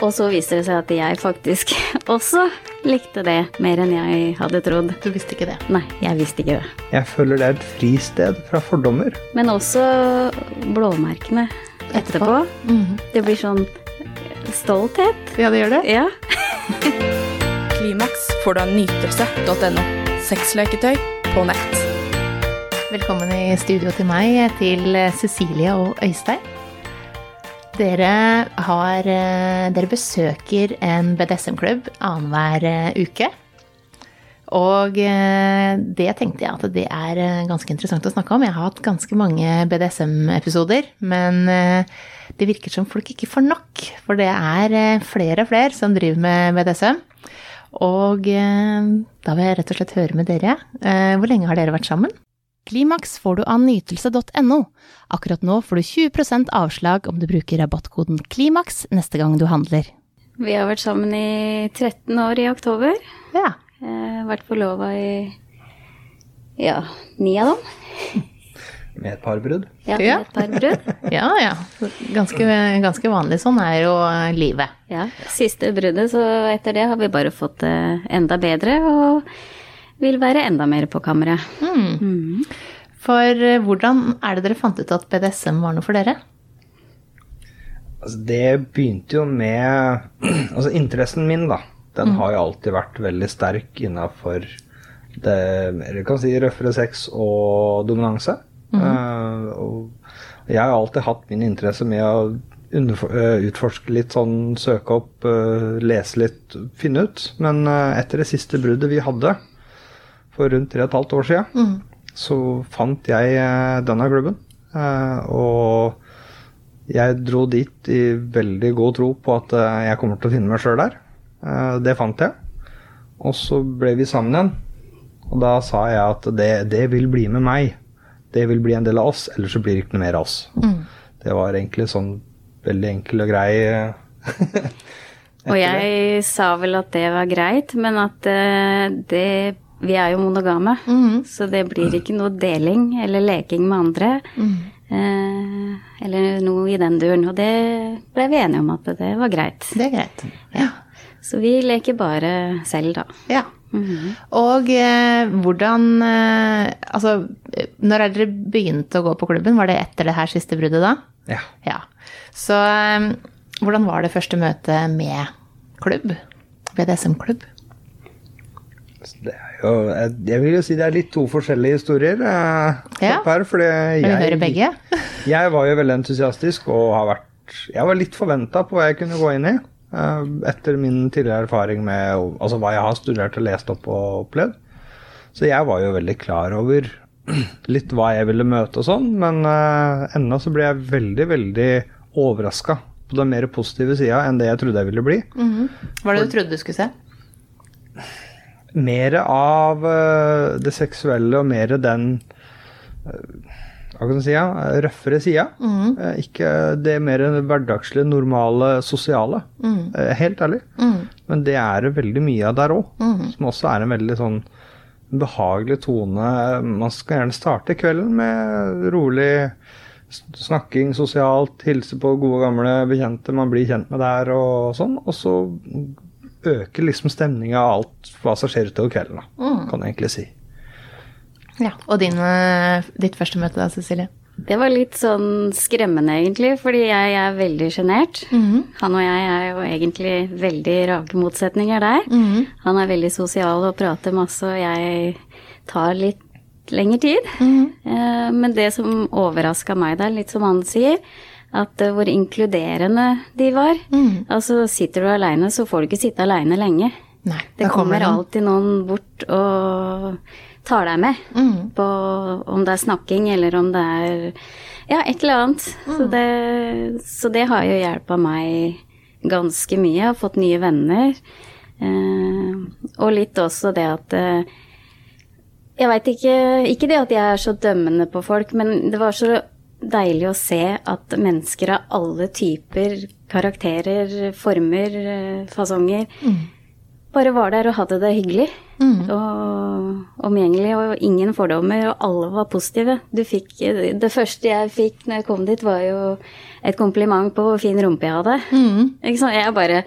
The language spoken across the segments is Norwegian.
Og så viser det seg at jeg faktisk også likte det mer enn jeg hadde trodd. Du visste ikke det? Nei, jeg visste ikke det. Jeg føler det er et fristed fra fordommer. Men også blåmerkene etterpå. Mhm. Det blir sånn stolthet. Ja, det gjør det. Ja. Klimaks får du av nytelse.no. Sexleketøy på nett. Velkommen i studio til meg, til Cecilie og Øystein. Dere, har, eh, dere besøker en BDSM-klubb annenhver eh, uke. Og eh, det tenkte jeg at det er ganske interessant å snakke om. Jeg har hatt ganske mange BDSM-episoder, men det virker som folk ikke får nok. For det er flere og flere som driver med BDSM. Og da vil jeg rett og slett høre med dere. Hvor lenge har dere vært sammen? Klimaks får du av nytelse.no. Akkurat nå får du 20% avslag om du bruker rabattkoden KLIMAKS neste gang du handler. Vi har vært sammen i 13 år i oktober. Ja. Eh, vært forlova i ja, ni av dem. Med et par brudd. Ja, Ja. med et par brudd. Ja, ja. Ganske, ganske vanlig. Sånn er jo livet. Ja, siste bruddet, så etter det har vi bare fått det enda bedre og vil være enda mer på kammeret. Hmm. For eh, hvordan er det dere fant ut at BDSM var noe for dere? Altså, det begynte jo med Altså, interessen min, da, den har jo alltid vært veldig sterk innafor det Eller kan si røffere sex og dominanse. Uh, og jeg har alltid hatt min interesse med å eh, utforske litt sånn, søke opp, lese litt, finne ut. Men etter det siste bruddet vi hadde, for rundt tre og et halvt år siden, så fant jeg eh, denne klubben. Eh, og jeg dro dit i veldig god tro på at eh, jeg kommer til å finne meg sjøl der. Det fant jeg. Og så ble vi sammen igjen. Og da sa jeg at det, det vil bli med meg. Det vil bli en del av oss, ellers så blir det ikke noe mer av oss. Det var egentlig sånn veldig enkel og grei Og jeg sa vel at det var greit, men at det Vi er jo monogame, så det blir ikke noe deling eller leking med andre. Eh, eller noe i den duren. Og det ble vi enige om at det var greit. Det er greit. Ja. Så vi leker bare selv, da. ja. Og eh, hvordan eh, Altså, når er dere begynte å gå på klubben? Var det etter det her siste bruddet da? Ja. Ja. Så eh, hvordan var det første møtet med klubb? BDSM-klubb? Det er jeg, jeg vil jo si det er litt to forskjellige historier. eh, Ja. Her, fordi Vil du høre begge? Jeg var jo veldig entusiastisk og har vært Jeg var litt forventa på hva jeg kunne gå inn i. eh, etter min tidligere erfaring med altså hva jeg har studert og lest opp og opplevd. Så jeg var jo veldig klar over litt hva jeg ville møte og sånn, men uh, ennå så ble jeg veldig, veldig overraska på den mer positive sida enn det jeg trodde jeg ville bli. Hva var det du trodde du skulle se? Mer av eh, det seksuelle og mer den eh, hva kan du si, ja, røffere sida. Eh, ikke det mer hverdagslige, normale, sosiale. Eh, helt ærlig. Men det er det veldig mye av der òg. Som også er en veldig sånn behagelig tone. Man skal gjerne starte kvelden med rolig snakking sosialt, hilse på gode, gamle bekjente man blir kjent med der og sånn. Og så øker liksom stemninga av alt hva som skjer utover kvelden, da, kan jeg egentlig si. Ja. Og din, eh, ditt første møte da, Cecilie? Det var litt sånn skremmende, egentlig, fordi jeg er veldig sjenert. Han og jeg er jo egentlig veldig rake motsetninger der. Han er veldig sosial og prater masse, og jeg tar litt lengre tid. Eh, Men det som overraska meg der, litt som han sier, at eh, hvor inkluderende de var. Altså sitter du aleine, så får du ikke sitte aleine lenge. Nei, Det kommer alltid noen bort og tar deg med på om det er snakking eller om det er ja, et eller annet. Så, det, så det har jo hjelpa meg ganske mye. Jeg har fått nye venner. Eh, og litt også det at eh, Jeg veit ikke Ikke det at jeg er så dømmende på folk, men det var så deilig å se at mennesker av alle typer, karakterer, former, fasonger fasonger bare var der og hadde det hyggelig. Mm. Og omgjengelig, og ingen fordommer, og alle var positive. Du fikk Det første jeg fikk når jeg kom dit, var jo et kompliment på hvor fin rumpe jeg hadde. Mm. Jeg bare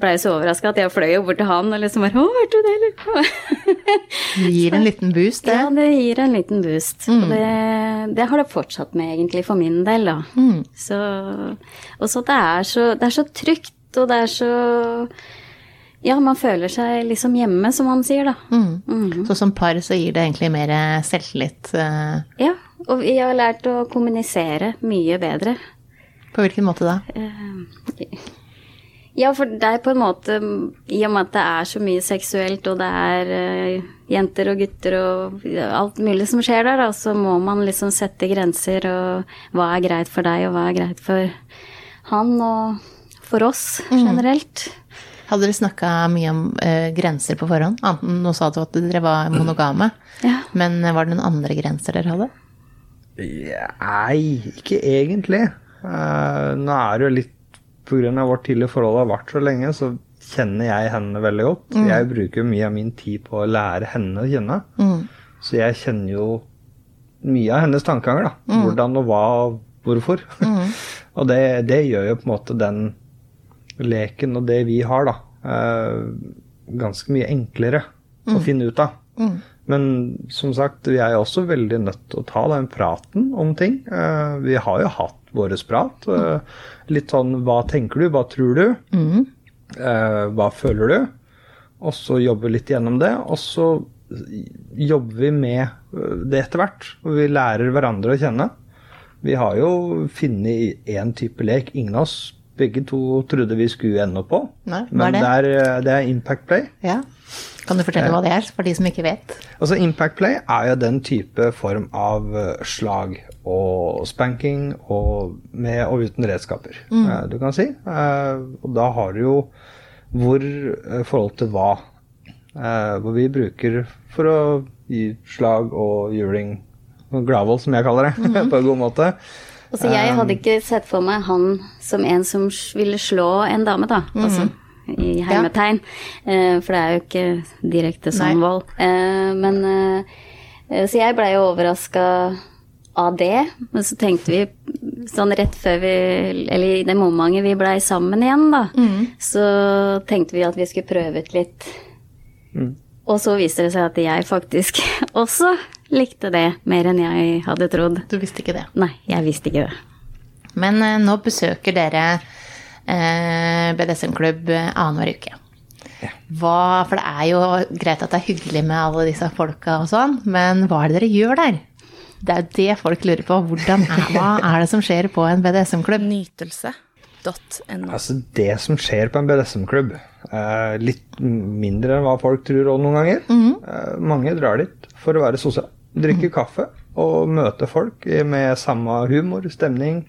blei så overraska at jeg fløy jo bort til han og liksom bare 'Å, hørte du det, eller?' det gir en liten boost, det. Ja, det gir en liten boost. Mm. Det, det, har det fortsatt med, egentlig, for min del, da. Mm. Så, og så det er så, det er så trygt, og det er så ja, man føler seg liksom hjemme, som man sier, da. Mm. Mm. Så som par så gir det egentlig mer selvtillit? Uh... Ja, og vi har lært å kommunisere mye bedre. På hvilken måte da? Uh, ja, for det er på en måte I og med at det er så mye seksuelt, og det er uh, jenter og gutter og alt mulig som skjer der, da, så må man liksom sette grenser, og hva er greit for deg, og hva er greit for han, og for oss mm. generelt. Mm. Hadde dere snakka mye om uh, grenser på forhånd? Anten, Nå sa du at dere var monogame, ja. men eh, var det noen andre grenser dere hadde? Nei, ikke egentlig. Uh, nå er det jo litt pga. vårt tidlige forhold har vært så lenge, så kjenner jeg henne veldig godt. Mm. Jeg bruker mye av min tid på å lære henne å kjenne. Mm. Så jeg kjenner jo mye av hennes tankeganger. da. Mm. Hvordan og hva og hvorfor. Mm. og det, det, gjør jo på en måte den leken og det vi har, da, ganske mye enklere mm. å finne ut av. Mm. Men som sagt, vi er jo også veldig nødt til å ta den praten om ting. Uh, vi har jo hatt vår prat. Uh, litt sånn hva tenker du, hva tror du? Mm. Hva føler du? Og så jobbe litt gjennom det. Og så jobber vi med det etter hvert. Og vi lærer hverandre å kjenne. Vi har jo funnet én type lek. Ingen av oss begge to trodde vi skulle ende opp på. Nei, Men er det? Det, er, det er Impact Play. Ja. Kan du fortelle hva det er, for de som ikke vet? Altså Impact Play er jo den type form av eh, slag og spanking og med og uten redskaper, mm. Eh, du kan si. Eh, og da har du jo hvor forhold til hva. Hvor vi bruker for å gi slag og juling, gladvold som jeg kaller det, mm. på en god måte. Altså, jeg hadde um, ikke sett for meg han som en som ville slå en dame, da. Mm. Altså i hermetegn. Ja. Eh, for det er jo ikke direkte sånn vold. Eh, men eh, Så jeg blei jo overraska av det. Men så tenkte vi sånn rett før vi Eller i det momentet vi blei sammen igjen, da, mm. så tenkte vi at vi skulle prøve ut litt. Mm. Og så viste det seg at jeg faktisk også likte det mer enn jeg hadde trodd. Du visste ikke det? Nei, jeg visste ikke det. Men eh, nå besøker dere eh, BDSM-klubb annenhver uke. Hva, for det er jo greit at det er hyggelig med alle disse folka og sånn, men hva er det dere gjør der? Det er jo det folk lurer på. Hvordan, hva er det som skjer på en BDSM-klubb? Nytelse. Altså, det som skjer på en BDSM-klubb, eh, litt mindre enn hva folk tror òg noen ganger. Mm -hmm. eh, mange drar dit for å være sosial. Drikke mm. kaffe og møte folk med samme humor, stemning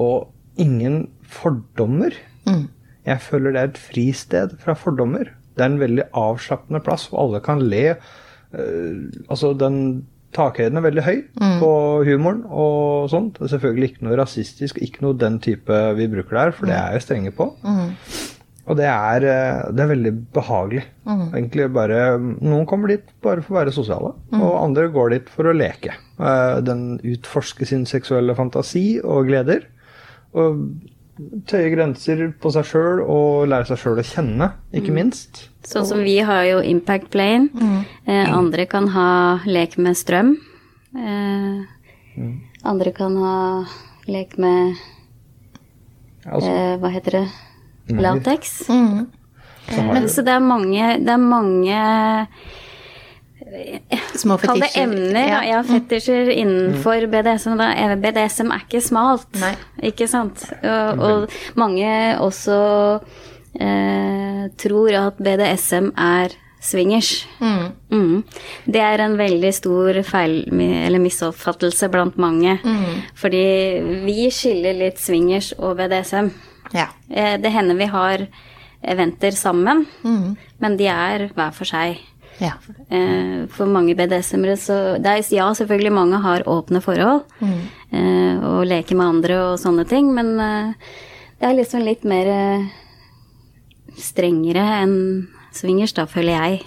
og ingen fordommer. Mm. Jeg føler det er et fristed fra fordommer. Det er en veldig avslappende plass hvor alle kan le. Uh, altså, den takhøyden er veldig høy mm. på humoren og sånt. Det er selvfølgelig ikke noe rasistisk, ikke noe den type vi bruker der, for det er jeg strenge på. Mm. Og det er, eh, det er veldig behagelig. Mm. Egentlig bare, Noen kommer dit bare for å være sosiale, mm. og andre går dit for å leke. Eh, den utforsker sin seksuelle fantasi og gleder. Og tøye grenser på seg sjøl og lære seg sjøl å kjenne, ikke mm. minst. Sånn som vi har jo Impact Plane. Mm. Eh, andre kan ha lek med strøm. Eh, mm. andre kan ha lek med altså, eh, Hva heter det? Latex. Mm. Men, så det er mange, det er mange Små fetisjer. Kall det emner. Ja, ja fetisjer innenfor BDSM. Da. BDSM er ikke smalt, Nei. ikke sant? Og, og mange også eh, tror at BDSM er swingers. Mm. Mm. Det er en veldig stor feil, eller misoppfattelse blant mange. Mm. Fordi vi skiller litt swingers og BDSM. Ja. Eh, det hender vi har eventer sammen, mm. men de er hver for seg. Ja. Eh, for mange BDSM-ere så er, Ja, selvfølgelig mange har åpne forhold mm. Eh, og leker med andre og sånne ting, men det er liksom litt mer strengere enn swingers, da, føler jeg.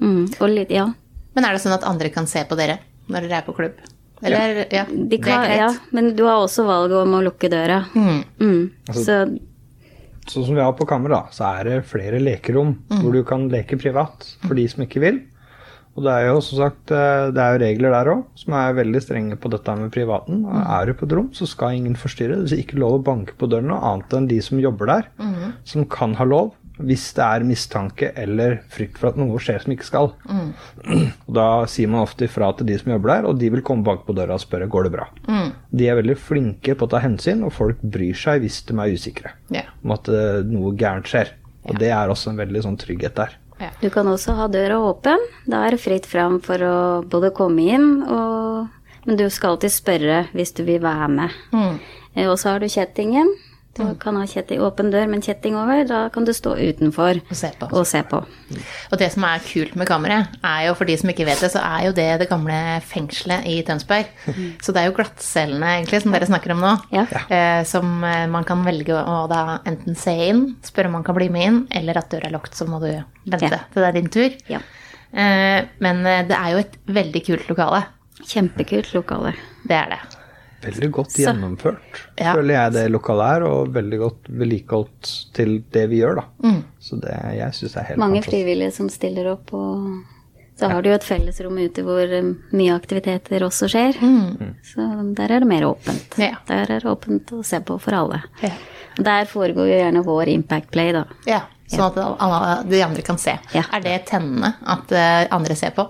Mm. Og litt, ja. Men er det sånn at andre kan se på dere når dere er på klubb? Eller, ja. De er kan, ja. Men du har også valget om å lukke døra. Mm. Altså- Så Sånn som vi har på kamera, så er det flere lekerom hvor du kan leke privat for de som ikke vil. Og det er jo som sagt, eh, det er jo regler der òg som er veldig strenge på dette med privaten. Mm. Er du på et rom, så skal ingen forstyrre. Det er ikke lov å banke på døren noe annet enn de som jobber der, som kan ha lov hvis det er mistanke eller frykt for at noe skjer som ikke skal. Og Da sier man ofte ifra til de som jobber der, og de vil komme bak på døra og spørre går det bra. De er veldig flinke på å ta hensyn, og folk bryr seg hvis de er usikre yeah. om at eh, noe gærent skjer. Og det er også en veldig sånn trygghet der. du kan også ha døra åpen. Da er det fritt fram for å både komme inn og Men du skal alltid spørre hvis du vil være med. Mm. Og så har du kjettingen. Du kan ha kjetting, åpen dør, men kjetting over. Da kan du stå utenfor Og se på. og se på. Og det som er kult med kammeret, er jo for de som ikke vet det, så er jo det det gamle fengselet i Tønsberg. Så det er jo glattcellene egentlig som dere snakker om nå. Ja. Eh, som eh, man kan velge å da enten se inn, spørre om man kan bli med inn, eller at døra er lukket, så må du vente Ja. til det er din tur. Ja. Eh, men eh, det er jo et veldig kult lokale. Kjempekult lokale. Det er det. Veldig godt Så- gjennomført, Ja. føler jeg det lokalet er, og veldig godt vedlikeholdt til det vi gjør, da. Så det, jeg syns er helt Mange fantastisk. frivillige som stiller opp, og så har du jo et fellesrom ute hvor eh, mye aktiviteter også skjer. Så der er det mer åpent. Ja. Der er det åpent å se på for alle. Ja. Der foregår jo gjerne vår Impact Play, da. Ja, Sånn at alle de andre kan se. Ja. Er det tennende at eh, andre ser på?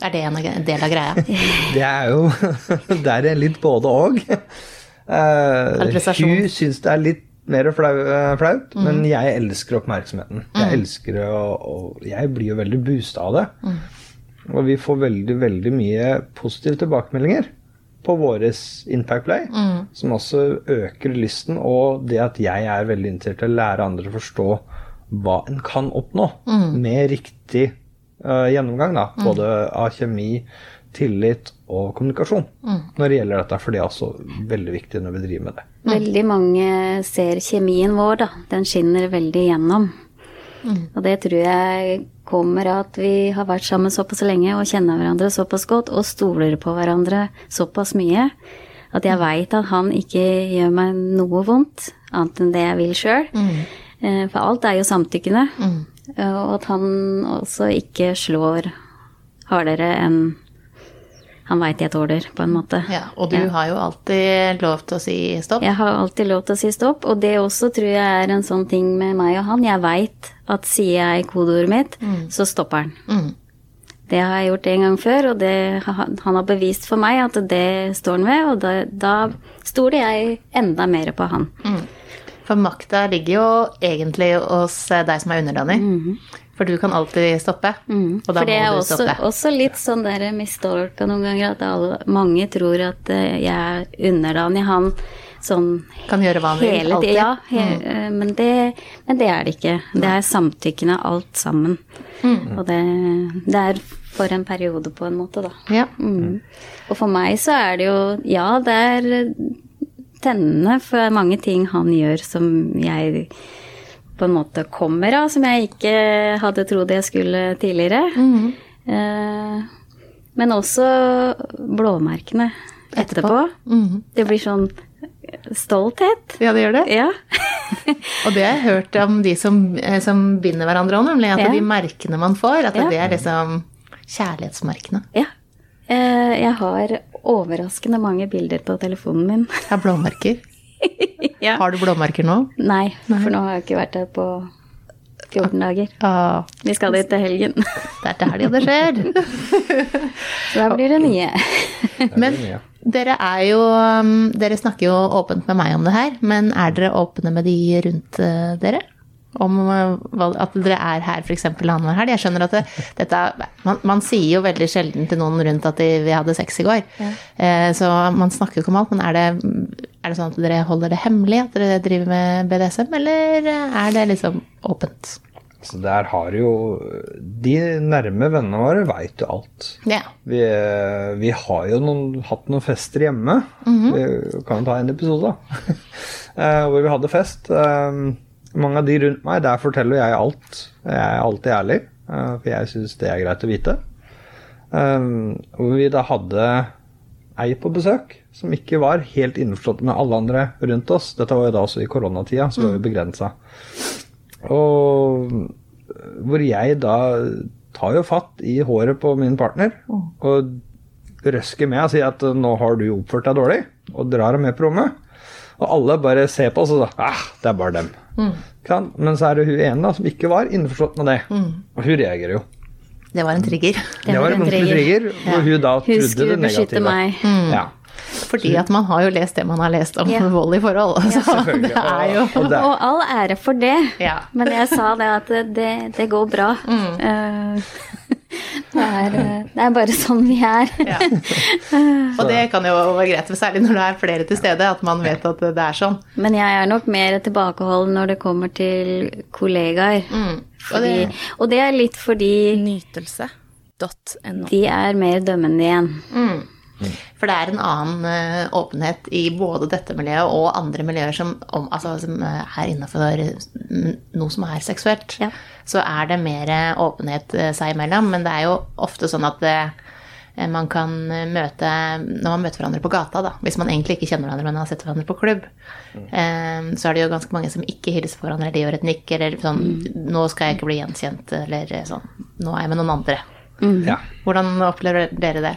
Er det en del av greia? Det er jo Det er litt både og. Uh, hun syns det er litt mer flau, flaut, flaut, men jeg elsker oppmerksomheten. Jeg elsker det, og, jeg blir jo veldig boosta av det. Og vi får veldig, veldig mye positive tilbakemeldinger på våres Impact Play, som også øker lysten, og det at jeg er veldig interessert i å lære andre å forstå hva en kan oppnå med riktig eh, gjennomgang, da, både av kjemi, tillit og kommunikasjon når det gjelder dette, for det er også veldig viktig når vi driver med det. Veldig mange ser kjemien vår, da. Den skinner veldig gjennom. Og det tror jeg kommer av at vi har vært sammen såpass lenge og kjenner hverandre såpass godt og stoler på hverandre såpass mye at jeg veit at han ikke gjør meg noe vondt, annet enn det jeg vil sjøl. For alt er jo samtykkende. Eh, Og at han også ikke slår hardere enn han veit jeg tåler, på en måte. Ja, og du har jo alltid lov til å si stopp. Jeg har alltid lov til å si stopp, og det også tror jeg er en sånn ting med meg og han. Jeg veit at sier jeg kodeordet mitt, så stopper han. Mm. Det har jeg gjort en gang før, og det, han har bevist for meg at det står han ved, og da, da stoler jeg enda mer på han. For makta ligger jo egentlig hos deg som er underdanig. For du kan alltid stoppe, og da Mhm. For det må er du også, stoppe. også litt sånn der mistolka noen ganger, at alle, mange tror at eh, jeg er underdanig han sånn Kan gjøre hva han vil, alltid. tiden. Ja, he, mm. men, det, men det er det ikke. Det er samtykkende alt sammen. Og det, det er for en periode, på en måte, da. Ja. Mm. Og for meg så er det jo Ja, det er tennende for mange ting han gjør som jeg på en måte kommer av, som jeg ikke hadde trodd jeg skulle tidligere. Eh, men også blåmerkene etterpå. Mhm. Det blir sånn stolthet. ja, det gjør det. Ja. Og det har jeg hørt om de som, eh, som binder hverandre òg, nemlig at Ja. de merkene man får, at Ja. det er liksom kjærlighetsmerkene. ja. Eh, jeg har overraskende mange bilder på telefonen min. Det er blåmerker. ja. Har du blåmerker nå? Nei, for nå har jeg ikke vært der på 14 dager. Ah. Vi skal dit til helgen. det er til helga det skjer. Så da blir det nye. Men dere er jo um, Dere snakker jo åpent med meg om det her, men er dere åpne med de rundt eh, dere? Om eh, at dere er her f.eks. annenhver helg? Jeg skjønner at det, dette er- man, man sier jo veldig sjelden til noen rundt at de, vi hadde sex i går. Eh, så man snakker jo ikke om alt, men er det, er det sånn at dere holder det hemmelig at dere driver med BDSM, eller er det liksom åpent? Så der har jo De nærme vennene våre veit jo alt. Ja. Vi, vi har jo noen, hatt noen fester hjemme. Vi kan jo ta en episode, da. Eh, hvor vi hadde fest. eh, mange av de rundt meg, der forteller jeg alt. Jeg er alltid ærlig, uh, for jeg syns det er greit å vite. Um, hvor vi da hadde ei på besøk som ikke var helt innforstått med alle andre rundt oss. Dette var jo da også i koronatida, så var vi begrensa. Og hvor jeg da tar jo fatt i håret på min partner og røsker med og sier at nå har du oppført deg dårlig, og drar henne med på rommet. Og alle bare ser på oss og sier ah, det er bare dem. Mm. Men så er det hun ene da, som ikke var innforstått med det, mm. og hun reagerer jo. Det var en trigger. Det, var en trigger, trigger ja. hun da trodde det negative. Hun skulle beskytte meg. Mm. Ja. Fordi at man har jo lest det man har lest om ja. vold i forhold. Altså. Ja, det er jo og, og, all ære for det. Ja. Men jeg sa det at det, det går bra. Mm. Uh, det, er, det er, bare sånn vi er. Ja. Og det kan jo være greit, særlig når det er flere til stede, at man vet at det er sånn. Men jeg er nok mer tilbakeholden når det kommer til kollegaer. Mm. Fordi, og, det, og, det, er litt fordi Nytelse.no. De er mer dømmende igjen. Mm. For det er en annen uh, åpenhet i både dette miljøet og andre miljøer som, om, altså, som eh, er innafor noe som er seksuelt. Ja. Så er det mer åpenhet uh, seg imellom. Men det er jo ofte sånn at det, man kan møte Når man møter hverandre på gata, da, hvis man egentlig ikke kjenner hverandre, men har sett hverandre på klubb, mm. så er det jo ganske mange som ikke hilser på hverandre, eller gjør et nikk, eller sånn mm. 'Nå skal jeg ikke bli gjenkjent', eller sånn 'Nå er jeg med noen andre'. Mm. Ja. Hvordan opplever dere det?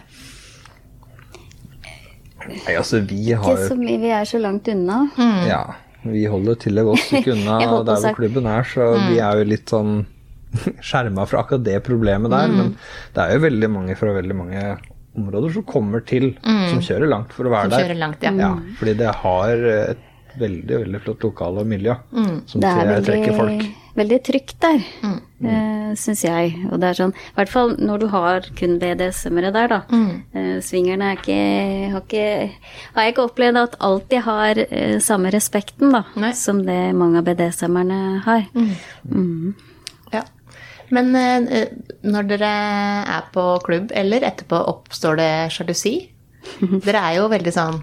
Nei, altså vi har jo Vi er så langt unna. Mm. Ja. Vi holder til et godt stykke unna der hvor klubben er, så mm. vi er jo litt sånn skjerma fra akkurat det problemet der. Mm. Men det er jo veldig mange fra veldig mange områder som kommer til, mm. som kjører langt for å være som der. Langt, ja. ja. Fordi det har et veldig veldig flott lokale og miljø mm. som veldig, trekker folk. Veldig trygt der, mm. uh, syns jeg. Og det er sånn, i hvert fall når du har kun BDSM-ere der, da. Mm. Uh, swingerne er ikke har, ikke har jeg ikke opplevd at alltid har uh, samme respekten, da, Nei. som det mange av BDSM-erne har. Mm. Mm. Ja. Men når dere er på klubb, eller etterpå oppstår det sjalusi? Dere er jo veldig sånn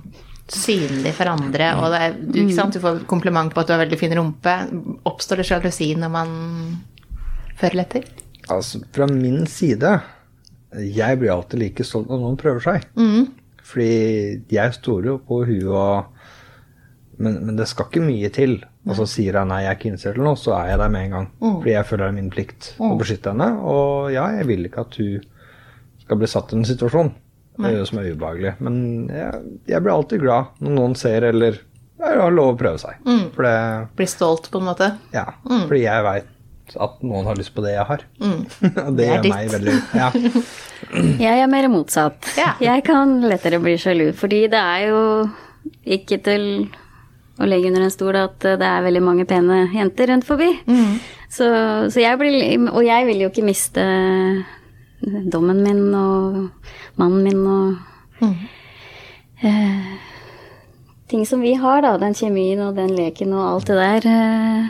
synlig for andre, og er, du, du, får kompliment på at du har veldig fin rumpe. Oppstår det sjalusi når man fører etter? Altså, fra min side Jeg blir alltid like stolt når noen prøver seg. Mm. Fordi jeg stoler jo på huet og men, men, det skal ikke mye til. Og så sier jeg nei, jeg er ikke interessert eller noe, så er jeg der med en gang. Mm. Fordi jeg føler det er min plikt mm. å beskytte henne. Og ja, jeg vil ikke at hun skal bli satt i en situasjon som er ubehagelig. Men jeg, jeg, blir alltid glad når noen ser eller har lov å prøve seg. Mm. For det, Blir stolt, på en måte? Ja. Mm. Fordi jeg veit at noen har lyst på det jeg har. Mm. Og det, det gjør meg veldig ja. Jeg er mer motsatt. Ja. Jeg kan lettere bli sjalu, fordi det er jo ikke til å legge under en stol at det er veldig mange pene jenter rundt forbi. Mm. Så, så, jeg blir Og jeg vil jo ikke miste dommen min og mannen min og mm. eh, Ting som vi har, da. Den kjemien og den leken og alt det der. Eh,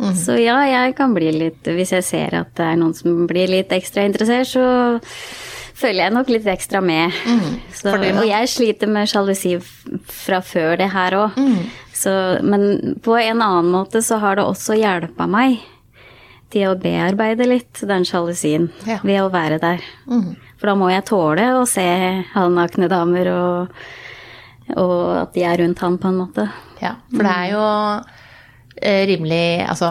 mm. Så ja, jeg kan bli litt Hvis jeg ser at det er noen som blir litt ekstra interessert, så følger jeg nok litt ekstra med. Mm. Så, og jeg sliter med sjalusi fra før det her òg. Mm. Men på en annen måte så har det også hjelpa meg til å bearbeide litt den sjalusien ja. ved å være der. Mm. For da må jeg tåle å se halvnakne damer, og, og, at de er rundt han, på en måte. Ja, for det er jo eh, rimelig, altså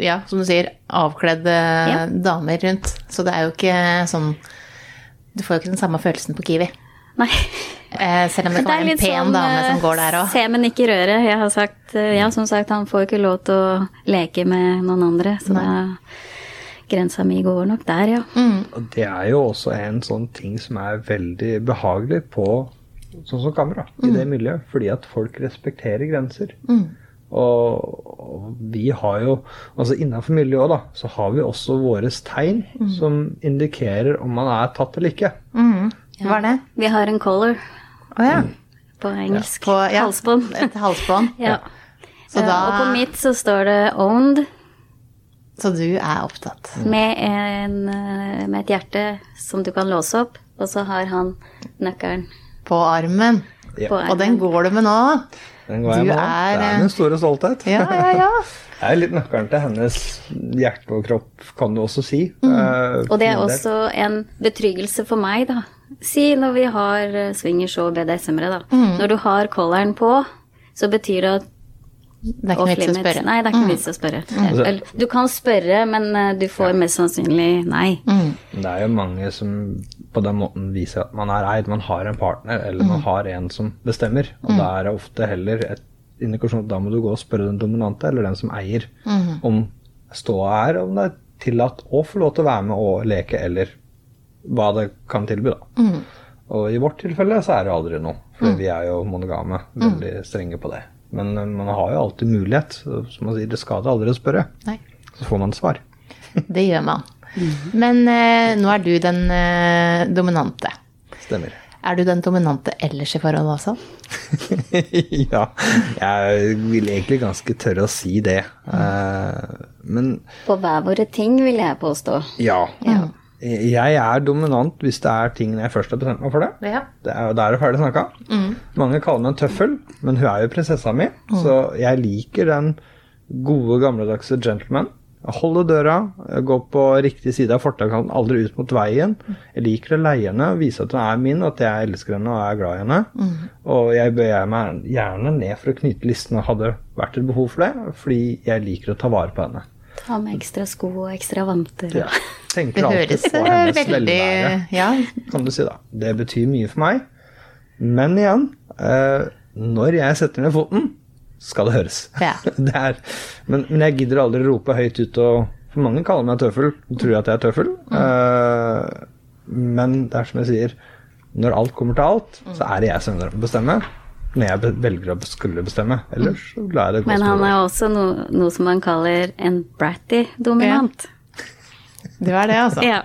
ja, som du sier, avkledde ja. damer rundt. Så det er jo ikke sånn Du får jo ikke den samme følelsen på Kiwi. Nei. Eh, selv om det kan være en pen sånn, dame som går der òg. Se, men ikke røre. Jeg har sagt, eh, ja, som sagt, han får ikke lov til å leke med noen andre. Så da, grensa mi går nok der, ja. Mm. Og det er jo også en sånn ting som er veldig behagelig på sånn som kamera, i mm. det miljøet. Fordi at folk respekterer grenser. Mm. Og, og, vi har jo Altså innenfor miljøet, da, så har vi også våre tegn mm. som indikerer om man er tatt eller ikke. Mm. Hva er det? Vi har en color. Oh, ja. På engelsk. Ja. ja. Halsbånd. Et halsbånd. ja. Da... Og på mitt så står det 'owned'. Så du er opptatt? Med, en, eh, med et hjerte som du kan låse opp, og så har han nøkkelen På armen. Ja. På armen. Og den går du med nå? Den går jeg med. Er, det er min store stolthet. Ja, ja, ja. Det er litt nøkkelen til hennes hjerte og kropp, kan du også si. Mm. Uh, og det er også en betryggelse for meg, da. Si når vi har swingers og BDSM-ere, da. Mm. Når du har colleren på, så betyr det at det er ikke vits å spørre. Nei, det er ikke mm. vits å spørre. Mm. Du kan spørre, men eh, du får ja. mest sannsynlig nei. Mm. Det er jo mange som på den måten viser at man er eid. Man har en partner, eller man mm. har en som bestemmer. Og mm. da er det ofte heller et indikasjon at da må du gå og spørre den dominante, eller den som eier, mm. om ståa er, om det er tillatt å få lov til å være med og leke, eller hva det kan tilby, da. Og i vårt tilfelle så er det aldri noe, for vi er jo monogame, veldig strenge på det. Men eh, man har jo alltid mulighet. Som man sier, det skader aldri å spørre. Nei. Så får man svar. det gjør man. Men eh, nå er du den eh, dominante. Stemmer. Er du den dominante ellers i forholdet også? ja, jeg vil egentlig ganske tørre å si det. Uh, men På hver våre ting, vil jeg påstå. Ja. ja. Jeg er dominant hvis det er ting jeg først har bestemt meg for det. Ja. det er, da er det ferdig snakka. Mm. Mange kaller meg en tøffel, men hun er jo prinsessa mi, mm. så jeg liker den gode, gamledagse gentleman. Holde døra, gå på riktig side av fortaukanten, aldri ut mot veien. Jeg liker å leie henne, vise at hun er min, at jeg elsker henne og er glad i henne. Mm. Og jeg bøyer meg gjerne ned for å knyte listene, hadde vært et behov for det, fordi jeg liker å ta vare på henne. Ta med ekstra sko og ekstra vanter. Ja. Tenker det høres på hennes veldig velvære, ja. kan du si da. Det betyr mye for meg. Men igjen, eh, når jeg setter ned foten, skal det høres. Ja. det er, men, men, jeg gidder aldri rope høyt ut og For mange kaller meg tøffel, tror jeg at jeg er tøffel. Mm. Eh, men det er som jeg sier, når alt kommer til alt, så er det jeg som bestemmer når jeg velger å skulle bestemme. Ellers så lar jeg det gå. Men han er også noe, noe som man kaller en bratty dominant. Ja. Det var det, altså. ja.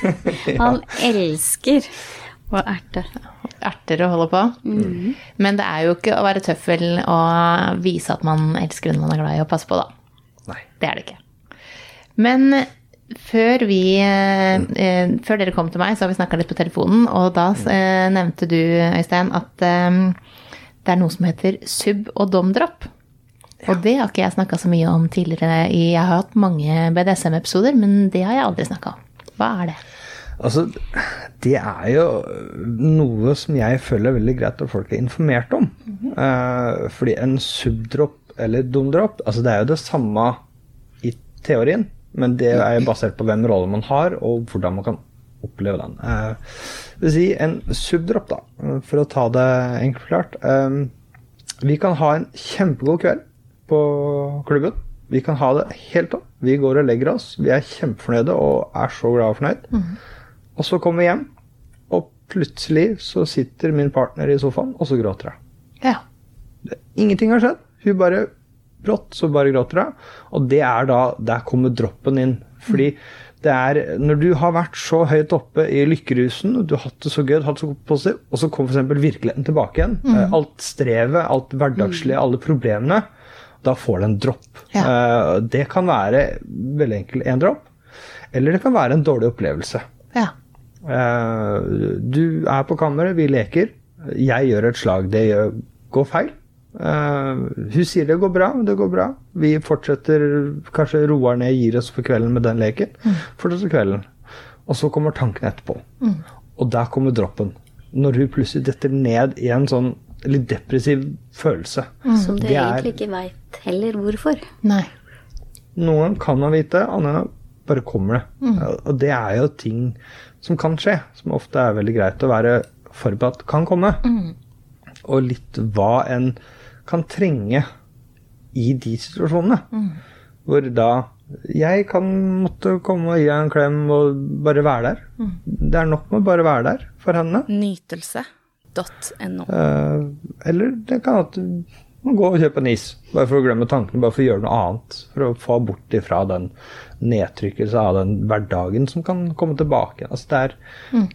Han elsker å erte. Erter å holde på. Mm. Men det er jo ikke å være tøffel og vise at man elsker den man er glad i, og passe på, da. Nei. Det er det ikke. Men før, vi, eh, før dere kom til meg, så har vi snakka litt på telefonen, og da eh, nevnte du, Øystein, at eh, det er noe som heter sub- og domdrop. Ja. Og det har ikke jeg snakka så mye om tidligere. Jeg har hatt mange BDSM-episoder, men det har jeg aldri snakka om. Hva er det? Altså, det er jo noe som jeg føler er veldig greit at folk er informert om. Mm -hmm. uh, fordi en subdrop eller domdrop, altså det er jo det samme i teorien, men det er jo basert på hvem rolle man har, og hvordan man kan oppleve den. Uh, vil si en subdrop, da, for å ta det enkelt klart. Eh, vi kan ha en kjempegod kveld på klubben. Vi kan ha det helt topp. Vi går og legger oss. Vi er kjempefornøyde og er så glade og fornøyd. Mm. Og så kommer vi hjem, og plutselig så sitter min partner i sofaen, og så gråter hun. Ja. Ingenting har skjedd. Hun bare brått, så bare gråter hun. Og det er da Der kommer droppen inn. Fordi mm det er når du har vært så høyt oppe i lykkerusen, du har hatt det så gøy, hatt det så positivt, og så kommer f.eks. virkeligheten tilbake igjen. Mm. Alt strevet, alt hverdagslige, mm. alle problemene. Da får det en dropp. Ja. Eh, det kan være veldig enkelt en dropp, eller det kan være en dårlig opplevelse. Ja. Eh, du er på kammeret, vi leker. Jeg gjør et slag, det går feil. Uh, hun sier det går bra, det går bra. Vi fortsetter, kanskje roer ned, gir oss for kvelden med den leken. Mm. Fortsetter kvelden. Og så kommer tanken etterpå. Mm. Og der kommer droppen. Når hun plutselig detter ned i en sånn litt depressiv følelse. Mm. Som du egentlig ikke veit heller hvorfor. Nei. Noen kan man vite, andre bare kommer det. Mm. Og det er jo ting som kan skje, som ofte er veldig greit å være forberedt kan komme. Mm. Og litt hva en kan trenge i de situasjonene. Mm. Hvor da jeg kan måtte komme og gi en klem og bare være der. Mm. Det er nok med å bare være der for henne. Nytelse.no. Uh, eller det kan at man går og kjøpe en is, bare for å glemme tankene, bare for å gjøre noe annet. For å få bort ifra den nedtrykkelse av den hverdagen som kan komme tilbake. Altså det, er, mm.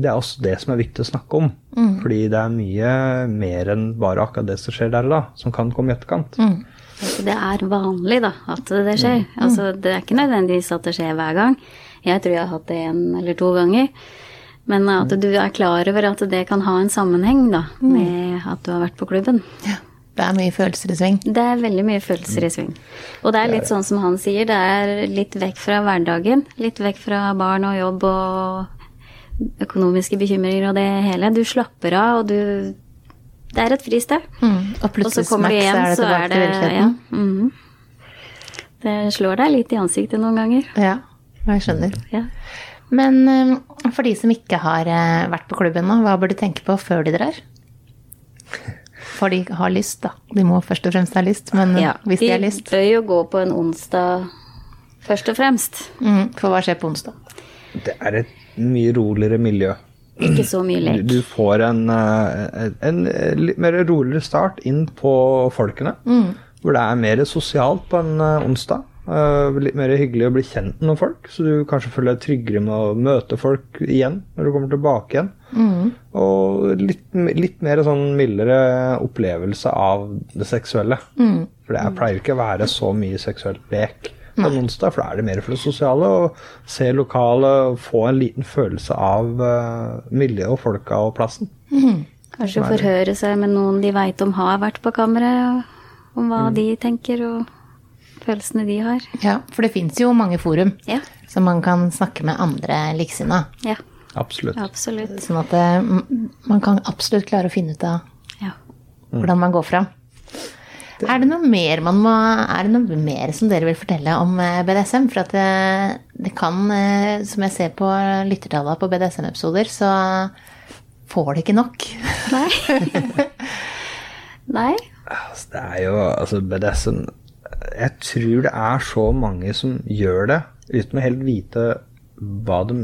det er også det som er viktig å snakke om. Mm. Fordi det er mye mer enn bare akkurat det som skjer der og da, som kan komme i etterkant. Mm. Altså, det er vanlig, da, at det skjer. Mm. Altså, det er ikke nødvendigvis at det skjer hver gang. Jeg tror jeg har hatt det én eller to ganger. Men at du er klar over at det kan ha en sammenheng da, mm. med at du har vært på klubben. Ja. Det er mye følelser i sving. Det er veldig mye følelser i sving. Og det er litt sånn som han sier, det er litt vekk fra hverdagen. Litt vekk fra barn og jobb og økonomiske bekymringer og det hele. Du slapper av, og du Det er et fristed. Mm. Og plutselig så kommer du hjem, så er det så tilbake er til det virkeligheten. ja, mm. Det slår deg litt i ansiktet noen ganger. Ja, jeg skjønner. Ja. Men eh, for de som ikke har eh, vært på klubben nå, hva bør de tenke på før de drar? For de har lyst, da. De må først og fremst ha lyst, men eh, Ja, hvis de har lyst De bør jo gå på en onsdag først og fremst. mm, For hva skjer på onsdag? Det er et mye roligere miljø. Ikke så mye Du, lek. du får en, eh, en, en litt mer roligere start inn på folkene. Hvor det er mer sosialt på en eh, onsdag. Eh, litt mer hyggelig å bli kjent med noen folk, så du kanskje føler deg tryggere med å møte folk igjen når du kommer tilbake igjen. Og litt, litt mer sånn mildere opplevelse av det seksuelle. For det er, pleier ikke å være så mye seksuelt lek på en onsdag, for da er det mer for det sosiale. Å se lokalet og få en liten følelse av uh, miljøet og folka og plassen. Kanskje forhøre seg med noen de veit om har vært på kammeret, om hva Mm. de tenker og følelsene de har. Ja, for det fins jo mange forum Ja. som man kan snakke med andre likesinnede. Ja, Absolutt. absolutt. Sånn at eh, man kan absolutt klare å finne ut av Ja. hvordan man går fram. Er det noe mer man må Er det noe mer som dere vil fortelle om eh, BDSM? For at det, det kan, eh, som jeg ser på lyttertallene på BDSM-episoder, så får det ikke nok. Nei. Nei. Altså, det er jo altså BDSM Jeg tror det er så mange som gjør det uten å helt vite hva de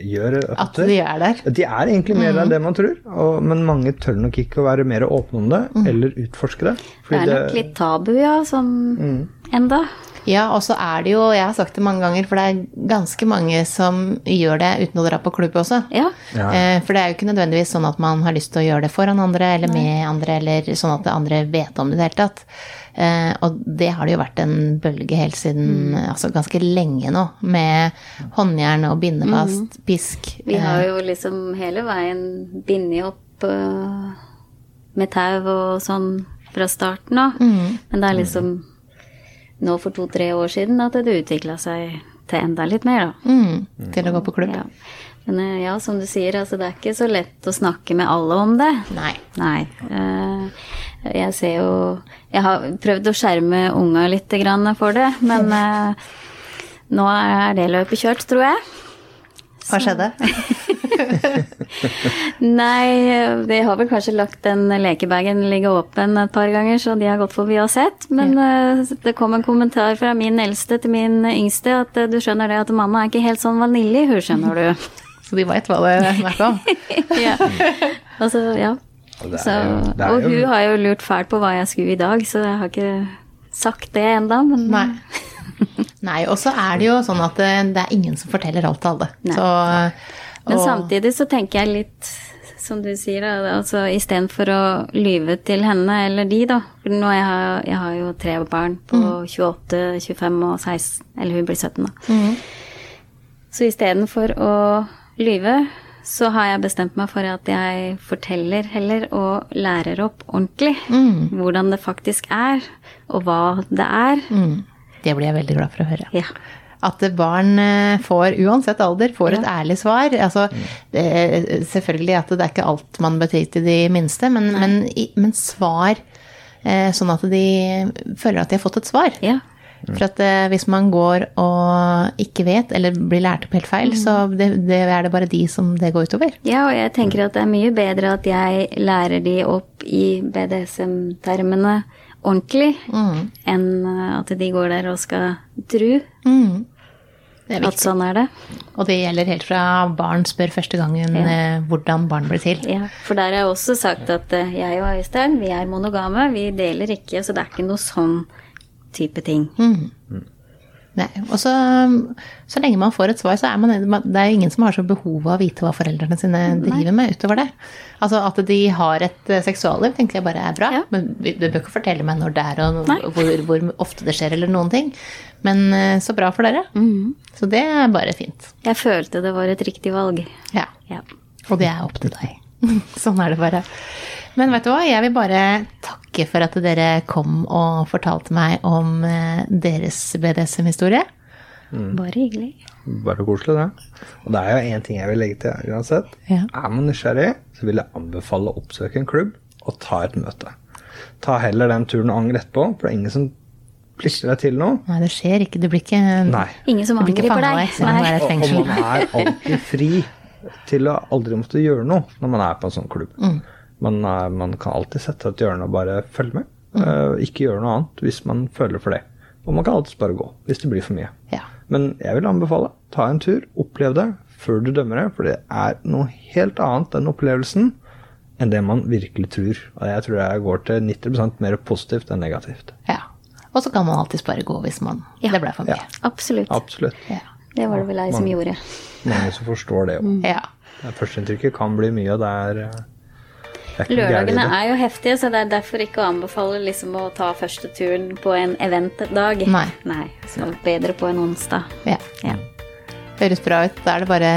gjør At de er der. De er egentlig mer enn det man tror, og, men mange tør nok ikke å være mer åpne om det, eller utforske det. Det er nok litt tabu, ja, sånn Mm. enda. Ja, og så er det jo, jeg har sagt det mange ganger, for det er ganske mange som gjør det uten å dra på klubb også. Ja. Ja. Eh, For det er jo ikke nødvendigvis sånn at man har lyst til å gjøre det foran andre eller med andre, eller sånn at andre vet om det i det hele tatt. Eh, Og det har det jo vært en bølge helt siden altså ganske lenge nå, med håndjern og bindefast, pisk. Vi eh, har jo liksom hele veien bindet opp øh, med tau og sånn fra starten av. Mm. Men det er liksom nå for to-tre år siden at det utvikla seg til enda litt mer, da. mm, til å gå på klubb. Ja. Men ja, som du sier, altså det er ikke så lett å snakke med alle om det. Nei. Nei. eh, jeg ser jo Jeg har prøvd å skjerme unga litt for det, men eh, nå er det løpet kjørt, tror jeg. Hva skjedde? Nei, de har vel kanskje lagt den lekebagen ligge åpen et par ganger, så de har gått forbi og sett. Men eh, det kom en kommentar fra min eldste til min yngste at eh, du skjønner det at mamma er ikke helt sånn vanilje, hun skjønner du. Så de veit hva det er snakk om? ja. Altså, ja. Og Så, jo- og hun jo- har jo lurt fælt på hva jeg skulle i dag, så jeg har ikke sagt det enda, men Nei. Nei, og så er det jo sånn at det, det er ingen som forteller alt til alle. Så, og... Men samtidig så tenker jeg litt som du sier, da, altså istedenfor å lyve til henne eller de, da. For nå jeg har jeg har jo tre barn på 28, 25 og 16, eller hun blir 17, da. Så istedenfor å lyve, så har jeg bestemt meg for at jeg forteller heller og lærer opp ordentlig hvordan det faktisk er, og hva det er. Mm, det blir jeg veldig glad for å høre. Ja. At barn eh, får, uansett alder, får et ærlig svar. Altså, det, er selvfølgelig at det er ikke alt man bør til de minste, men, men, men svar eh, sånn at de føler at de har fått et svar. ja. For at eh, hvis man går og ikke vet, eller blir lært opp helt feil, så det, det er det bare de som det går utover. Ja, og jeg tenker at det er mye bedre at jeg lærer de opp i BDSM-termene ordentlig, enn at de går der og skal tru. Mm. Det er at sånn er det. Og det gjelder helt fra barn spør første gangen eh, hvordan barn blir til. Ja, for der har jeg også sagt at eh, jeg og Øystein, vi er monogame, vi deler ikke, så det er ikke noe sånn type ting. Nei, og så, så lenge man får et svar, så er man Det er jo ingen som har så behov av å vite hva foreldrene sine driver med utover det. Altså at de har et eh, seksualliv, tenker jeg bare er bra. Ja. Men du bør ikke fortelle meg når det er, og hvor, hvor ofte det skjer, eller noen ting. Men eh, så bra for dere. Så det er bare fint. Jeg følte det var et riktig valg. Ja. Ja. Og det er opp til deg. sånn er det bare. Men vet du hva, jeg vil bare takke for at dere kom og fortalte meg om eh, deres BDSM-historie. Mm. Bare hyggelig. Bare koselig, det. Og det er jo én ting jeg vil legge til uansett. Ja. Er man nysgjerrig, så vil jeg anbefale å oppsøke en klubb og ta et møte. Ta heller den turen og angre etterpå, for det er ingen som plikter deg til noe. Nei, det skjer ikke. Det blir ikke Nei. Ingen som angriper deg. Nei. Og, og man er alltid fri til å aldri måtte gjøre noe når man er på en sånn klubb. Mm. Man, er, man, kan alltid sette et hjørne og bare følge med. Mm. Uh, ikke gjøre noe annet hvis man føler for det. Og man kan alltid bare gå hvis det blir for mye. Ja. Men jeg vil anbefale ta en tur, opplev det før du dømmer det. For det er noe helt annet enn opplevelsen enn det man virkelig tror. Og jeg tror jeg går til 90% mer positivt enn negativt. Ja. Og så kan man alltids bare gå hvis man ja. det ble for mye. Ja. Absolutt. Absolutt. Ja. Det var det vel jeg som gjorde. Mange som forstår det òg. Mm. Ja. Førsteinntrykket kan bli mye, og det er eh, Lørdagene er jo heftige, så det er derfor ikke å anbefale liksom å ta første turen på en eventdag. Nei. Nei. Så bedre på en onsdag. Ja. ja. Høres bra ut. Da er det bare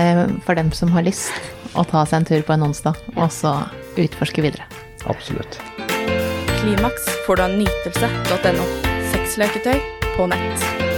for dem som har lyst å ta seg en tur på en onsdag, ja. og så utforske videre. Absolutt. Klimaks får du av nytelse.no. Sexleketøy på nett.